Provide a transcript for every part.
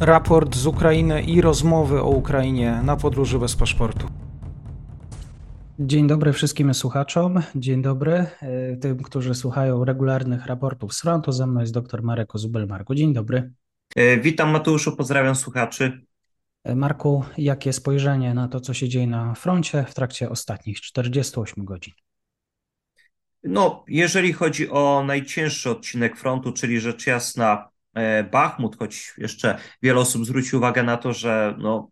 raport z Ukrainy i rozmowy o Ukrainie na podróży bez paszportu. Dzień dobry wszystkim słuchaczom. Dzień dobry e, tym, którzy słuchają regularnych raportów z frontu. Ze mną jest dr Marek Ozubel-Marku. Dzień dobry. E, witam Mateuszu, pozdrawiam słuchaczy. E, Marku, jakie spojrzenie na to, co się dzieje na froncie w trakcie ostatnich 48 godzin? No, jeżeli chodzi o najcięższy odcinek frontu, czyli rzecz jasna Bachmut, choć jeszcze wiele osób zwróci uwagę na to, że no,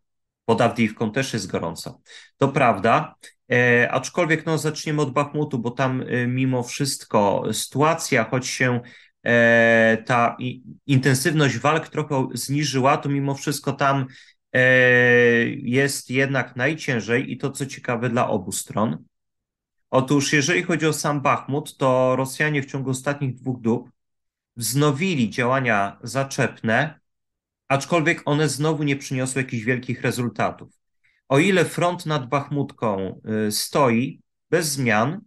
pod Awdijiwką też jest gorąco. To prawda, e, aczkolwiek no, zaczniemy od Bachmutu, bo tam e, mimo wszystko sytuacja, choć się e, ta i, intensywność walk trochę zniżyła, to mimo wszystko tam e, jest jednak najciężej i to co ciekawe dla obu stron. Otóż jeżeli chodzi o sam Bachmut, to Rosjanie w ciągu ostatnich dwóch dób wznowili działania zaczepne, aczkolwiek one znowu nie przyniosły jakichś wielkich rezultatów. O ile front nad Bachmutką y, stoi bez zmian,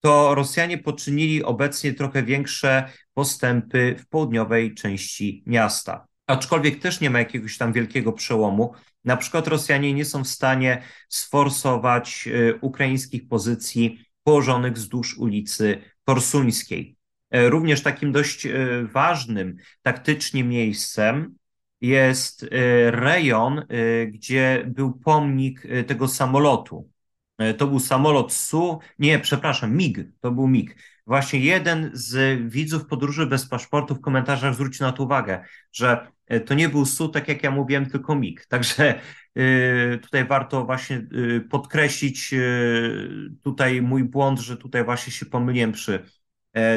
to Rosjanie poczynili obecnie trochę większe postępy w południowej części miasta. Aczkolwiek też nie ma jakiegoś tam wielkiego przełomu. Na przykład Rosjanie nie są w stanie sforsować y, ukraińskich pozycji położonych wzdłuż ulicy Korsuńskiej. E, również takim dość e, ważnym taktycznie miejscem jest e, rejon, gdzie był pomnik tego samolotu. To był samolot SU, nie, przepraszam, MIG, to był MIG. Właśnie jeden z widzów podróży bez paszportu w komentarzach zwrócił na to uwagę, że to nie był SU, tak jak ja mówiłem, tylko MIG. Także tutaj warto właśnie podkreślić tutaj mój błąd, że tutaj właśnie się pomyliłem przy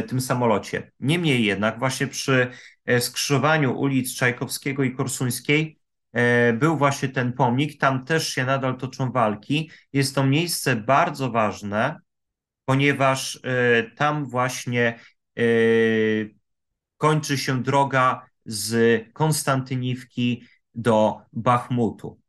tym samolocie. Niemniej jednak właśnie przy e, skrzyżowaniu ulic Czajkowskiego i Korsuńskiej e, był właśnie ten pomnik, tam też się nadal toczą walki. Jest to miejsce bardzo ważne, ponieważ tam właśnie kończy się droga z Konstantyniwki do Bachmutu.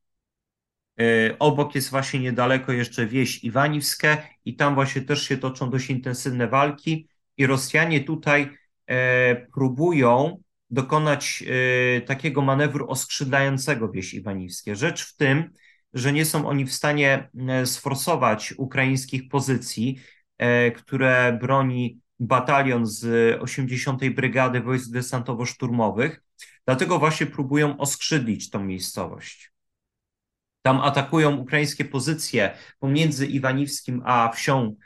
Obok jest właśnie niedaleko jeszcze wieś Iwaniwskie i tam właśnie też się toczą dość intensywne walki i Rosjanie tutaj e, próbują dokonać e, takiego manewru oskrzydlającego wieś Iwaniwskie. Rzecz w tym, że nie są oni w stanie e, sforsować ukraińskich pozycji, które broni batalion z 80. Brygady Wojsk Desantowo-Szturmowych, dlatego właśnie próbują oskrzydlić tą miejscowość. Tam atakują ukraińskie pozycje pomiędzy Iwaniwskim a wsią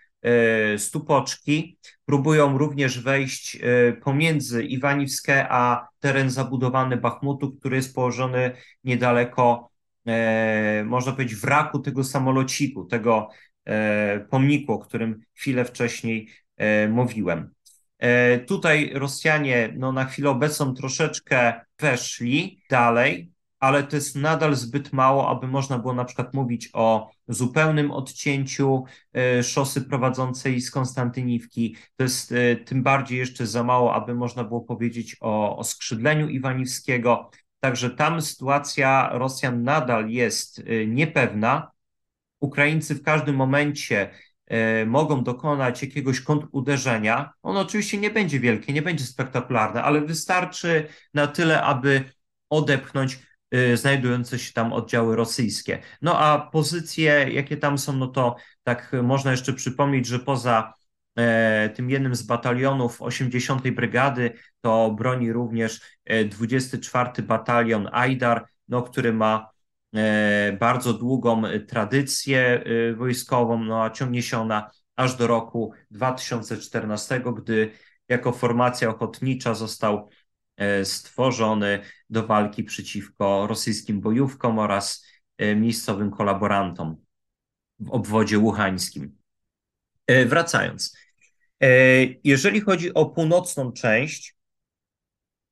Stupoczki. Próbują również wejść e, pomiędzy Iwaniwskie a teren zabudowany Bachmutu, który jest położony niedaleko, e, można powiedzieć, wraku tego samolociku, tego pomniku, o którym chwilę wcześniej mówiłem. Tutaj Rosjanie no, na chwilę obecną troszeczkę weszli dalej, ale to jest nadal zbyt mało, aby można było na przykład mówić o zupełnym odcięciu e, szosy prowadzącej z Konstantyniwki. To jest e, tym bardziej jeszcze za mało, aby można było powiedzieć o, o skrzydleniu Iwaniwskiego. Także tam sytuacja Rosjan nadal jest e, niepewna. Ukraińcy w każdym momencie mogą dokonać jakiegoś kontruderzenia. Ono oczywiście nie będzie wielkie, nie będzie spektakularne, ale wystarczy na tyle, aby odepchnąć znajdujące się tam oddziały rosyjskie. No a pozycje, jakie tam są, no to tak można jeszcze przypomnieć, że poza e, tym jednym z batalionów 80. Brygady, to broni również 24 e, Batalion Ajdar, no, który ma e, bardzo długą tradycję wojskową, no a ciągnie się ona aż do roku 2014, gdy jako formacja ochotnicza został stworzony do walki przeciwko rosyjskim bojówkom oraz e, miejscowym kolaborantom w obwodzie łuchańskim. E, wracając, jeżeli chodzi o północną część,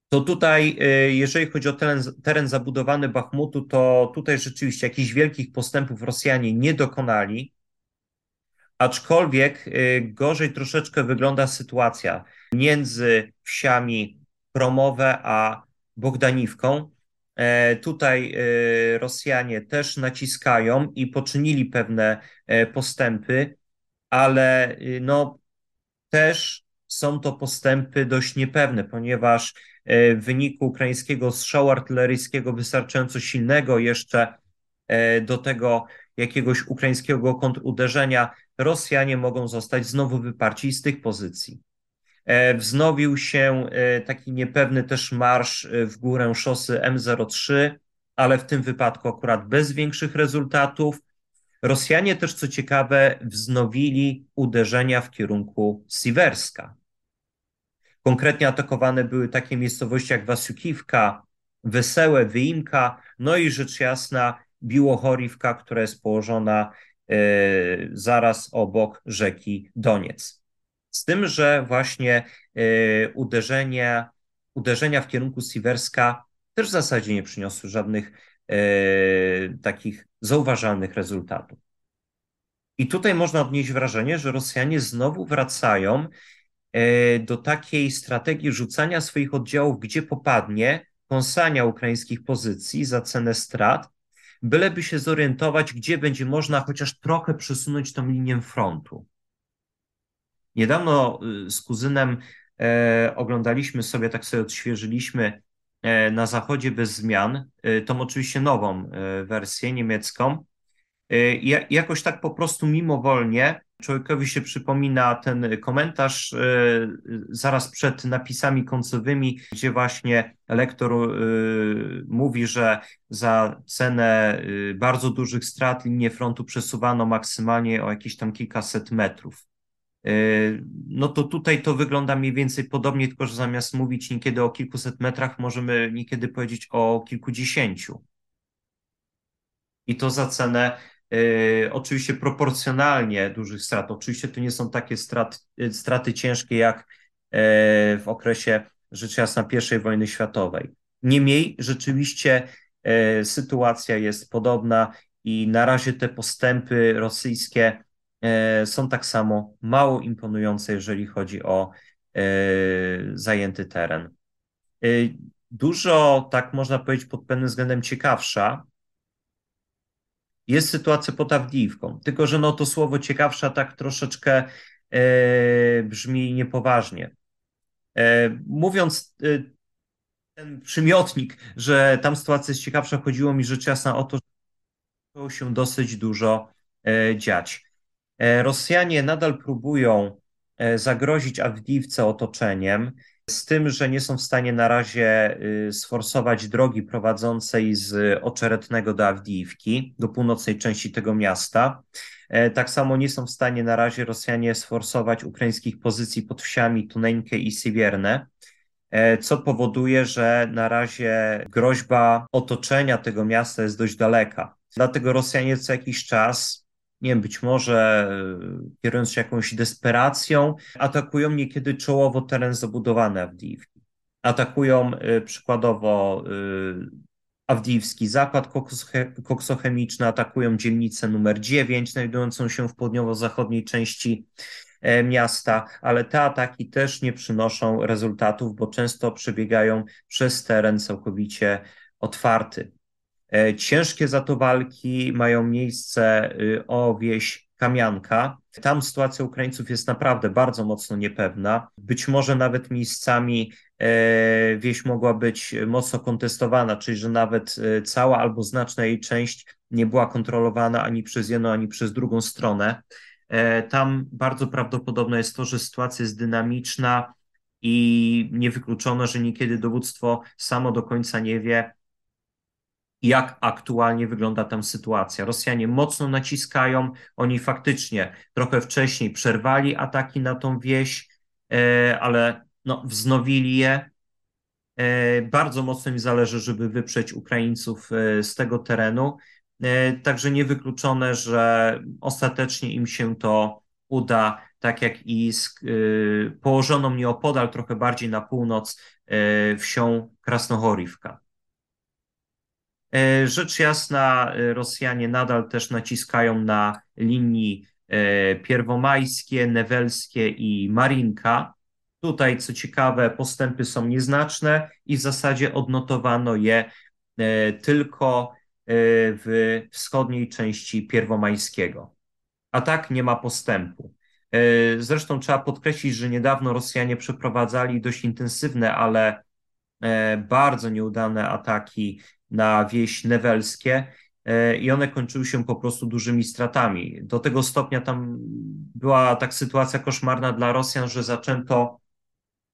to tutaj, jeżeli chodzi o teren, teren zabudowany Bachmutu, to tutaj rzeczywiście jakichś wielkich postępów Rosjanie nie dokonali, aczkolwiek gorzej troszeczkę wygląda sytuacja między wsiami Promowe, a Bogdaniwką. E, tutaj e, Rosjanie też naciskają i poczynili pewne e, postępy, ale no, też są to postępy dość niepewne, ponieważ w wyniku ukraińskiego strzału artyleryjskiego wystarczająco silnego jeszcze do tego jakiegoś ukraińskiego kontruderzenia, Rosjanie mogą zostać znowu wyparci z tych pozycji. E, wznowił się e, taki niepewny też marsz e, w górę szosy M03, ale w tym wypadku akurat bez większych rezultatów. Rosjanie też, co ciekawe, wznowili uderzenia w kierunku Siwerska. Konkretnie atakowane były takie miejscowości jak Wasiukiwka, Wesełe, Wyimka, no i rzecz jasna Biłochorivka, która jest położona zaraz obok rzeki Doniec. Z tym, że właśnie y, uderzenia, uderzenia w kierunku Siwerska też w zasadzie nie przyniosły żadnych y, takich zauważalnych rezultatów. I tutaj można odnieść wrażenie, że Rosjanie znowu wracają y, do takiej strategii rzucania swoich oddziałów, gdzie popadnie, kąsania ukraińskich pozycji za cenę strat, byleby się zorientować, gdzie będzie można chociaż trochę przesunąć tą linię frontu. Niedawno y, z kuzynem e, oglądaliśmy sobie, tak sobie odświeżyliśmy e, na zachodzie bez zmian, e, tą oczywiście nową wersję niemiecką. I jakoś tak po prostu mimowolnie człowiekowi się przypomina ten komentarz zaraz przed napisami końcowymi, gdzie właśnie lektor mówi, że za cenę bardzo dużych strat linię frontu przesuwano maksymalnie o jakieś tam kilkaset metrów. E, no to tutaj to wygląda mniej więcej podobnie, tylko że zamiast mówić niekiedy o kilkuset metrach, możemy niekiedy powiedzieć o kilkudziesięciu. I to za cenę y, oczywiście proporcjonalnie dużych strat. Oczywiście to nie są takie strat, y, straty ciężkie jak w okresie rzecz jasna I wojny światowej. Niemniej rzeczywiście sytuacja jest podobna i na razie te postępy rosyjskie E, są tak samo mało imponujące, jeżeli chodzi o e, zajęty teren. E, dużo, tak można powiedzieć, pod pewnym względem ciekawsza jest sytuacja pod Awdijiwką. Tylko, że no to słowo ciekawsza tak troszeczkę brzmi niepoważnie. Mówiąc ten przymiotnik, że tam sytuacja jest ciekawsza, chodziło mi rzecz jasna o to, że się dosyć dużo dziać. E, Rosjanie nadal próbują e, zagrozić Awdijiwce otoczeniem, z tym, że nie są w stanie na razie y, sforsować drogi prowadzącej z Oczeretnego do Awdijiwki, do północnej części tego miasta. E, tak samo nie są w stanie na razie Rosjanie sforsować ukraińskich pozycji pod wsiami Tuneńkę i Siwierne, co powoduje, że na razie groźba otoczenia tego miasta jest dość daleka. Dlatego Rosjanie co jakiś czas nie wiem, być może e, kierując się jakąś desperacją, atakują niekiedy czołowo teren zabudowany Awdijiwki. Atakują y, przykładowo y, Awdijiwski zakład koksochemiczny, atakują dzielnicę numer 9, znajdującą się w południowo-zachodniej części e, miasta, ale te ataki też nie przynoszą rezultatów, bo często przebiegają przez teren całkowicie otwarty. E, ciężkie za to walki mają miejsce y, o wieś Kamianka. Tam sytuacja Ukraińców jest naprawdę bardzo mocno niepewna. Być może nawet miejscami e, wieś mogła być mocno kontestowana, czyli że nawet e, cała albo znaczna jej część nie była kontrolowana ani przez jedną, ani przez drugą stronę. Tam bardzo prawdopodobne jest to, że sytuacja jest dynamiczna i niewykluczone, że niekiedy dowództwo samo do końca nie wie, jak aktualnie wygląda tam sytuacja. Rosjanie mocno naciskają, oni faktycznie trochę wcześniej przerwali ataki na tą wieś, e, ale no, wznowili je. E, bardzo mocno im zależy, żeby wyprzeć Ukraińców e, z tego terenu. Także niewykluczone, że ostatecznie im się to uda, tak jak i z położoną nieopodal, trochę bardziej na północ, wsią Krasnohorivka. E, rzecz jasna, e, Rosjanie nadal też naciskają na linii e, pierwomajskie, newelskie i Marinka. Tutaj, co ciekawe, postępy są nieznaczne i w zasadzie odnotowano je tylko w wschodniej części pierwomajskiego. A tak nie ma postępu. Zresztą trzeba podkreślić, że niedawno Rosjanie przeprowadzali dość intensywne, ale bardzo nieudane ataki na wieś newelskie i one kończyły się po prostu dużymi stratami. Do tego stopnia tam była tak sytuacja koszmarna dla Rosjan, że zaczęto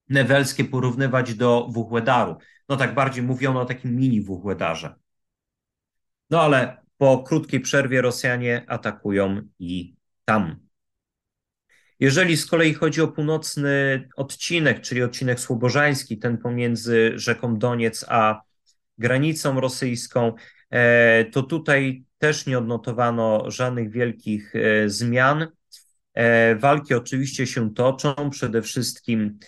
newelskie porównywać do Wuchłedaru. No tak bardziej mówiono o takim mini Wuchłedarze. No ale po krótkiej przerwie Rosjanie atakują i tam. Jeżeli z kolei chodzi o północny odcinek, czyli odcinek słobożański, ten pomiędzy rzeką Doniec a granicą rosyjską, e, to tutaj też nie odnotowano żadnych wielkich e, zmian. E, walki oczywiście się toczą, przede wszystkim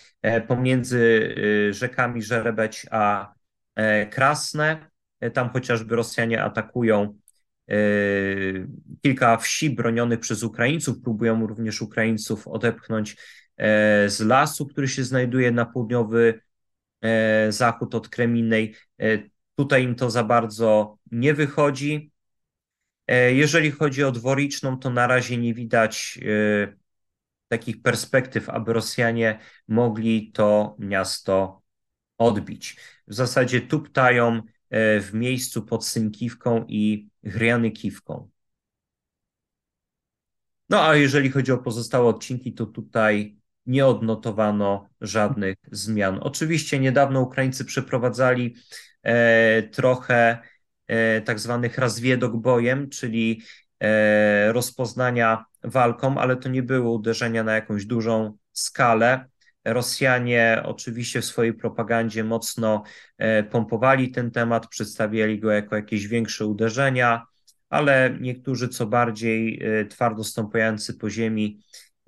pomiędzy rzekami Żerebeć a Krasne. Tam chociażby Rosjanie atakują kilka wsi bronionych przez Ukraińców, próbują również Ukraińców odepchnąć z lasu, który się znajduje na południowy zachód od Kreminnej. Tutaj im to za bardzo nie wychodzi. E, jeżeli chodzi o dworiczną, to na razie nie widać e, takich perspektyw, aby Rosjanie mogli to miasto odbić. W zasadzie tuptają e, w miejscu pod Synkiwką i Hrianykiwką. No a jeżeli chodzi o pozostałe odcinki, to tutaj nie odnotowano żadnych zmian. Oczywiście niedawno Ukraińcy przeprowadzali trochę e, tak zwanych razwiedok bojem, czyli e, rozpoznania walką, ale to nie były uderzenia na jakąś dużą skalę. Rosjanie oczywiście w swojej propagandzie mocno pompowali ten temat, przedstawiali go jako jakieś większe uderzenia, ale niektórzy co bardziej twardo stąpający po ziemi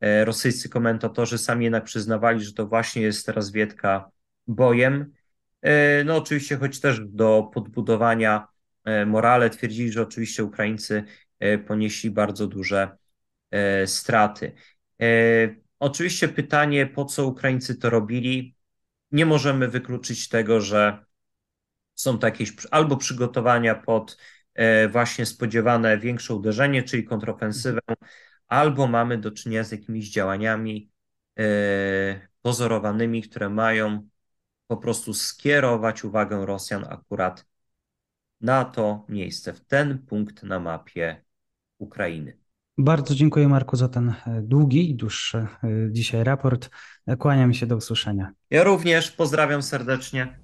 rosyjscy komentatorzy sami jednak przyznawali, że to właśnie jest razwiedka bojem. E, no oczywiście, choć też do podbudowania e, morale twierdzili, że oczywiście Ukraińcy e, ponieśli bardzo duże straty. Oczywiście pytanie, po co Ukraińcy to robili? Nie możemy wykluczyć tego, że są to jakieś albo przygotowania pod właśnie spodziewane większe uderzenie, czyli kontrofensywę, albo mamy do czynienia z jakimiś działaniami pozorowanymi, które mają po prostu skierować uwagę Rosjan akurat na to miejsce, w ten punkt na mapie Ukrainy. Bardzo dziękuję Marku za ten e, długi i dłuższy e, dzisiaj raport. Kłaniam się do usłyszenia. Ja również pozdrawiam serdecznie.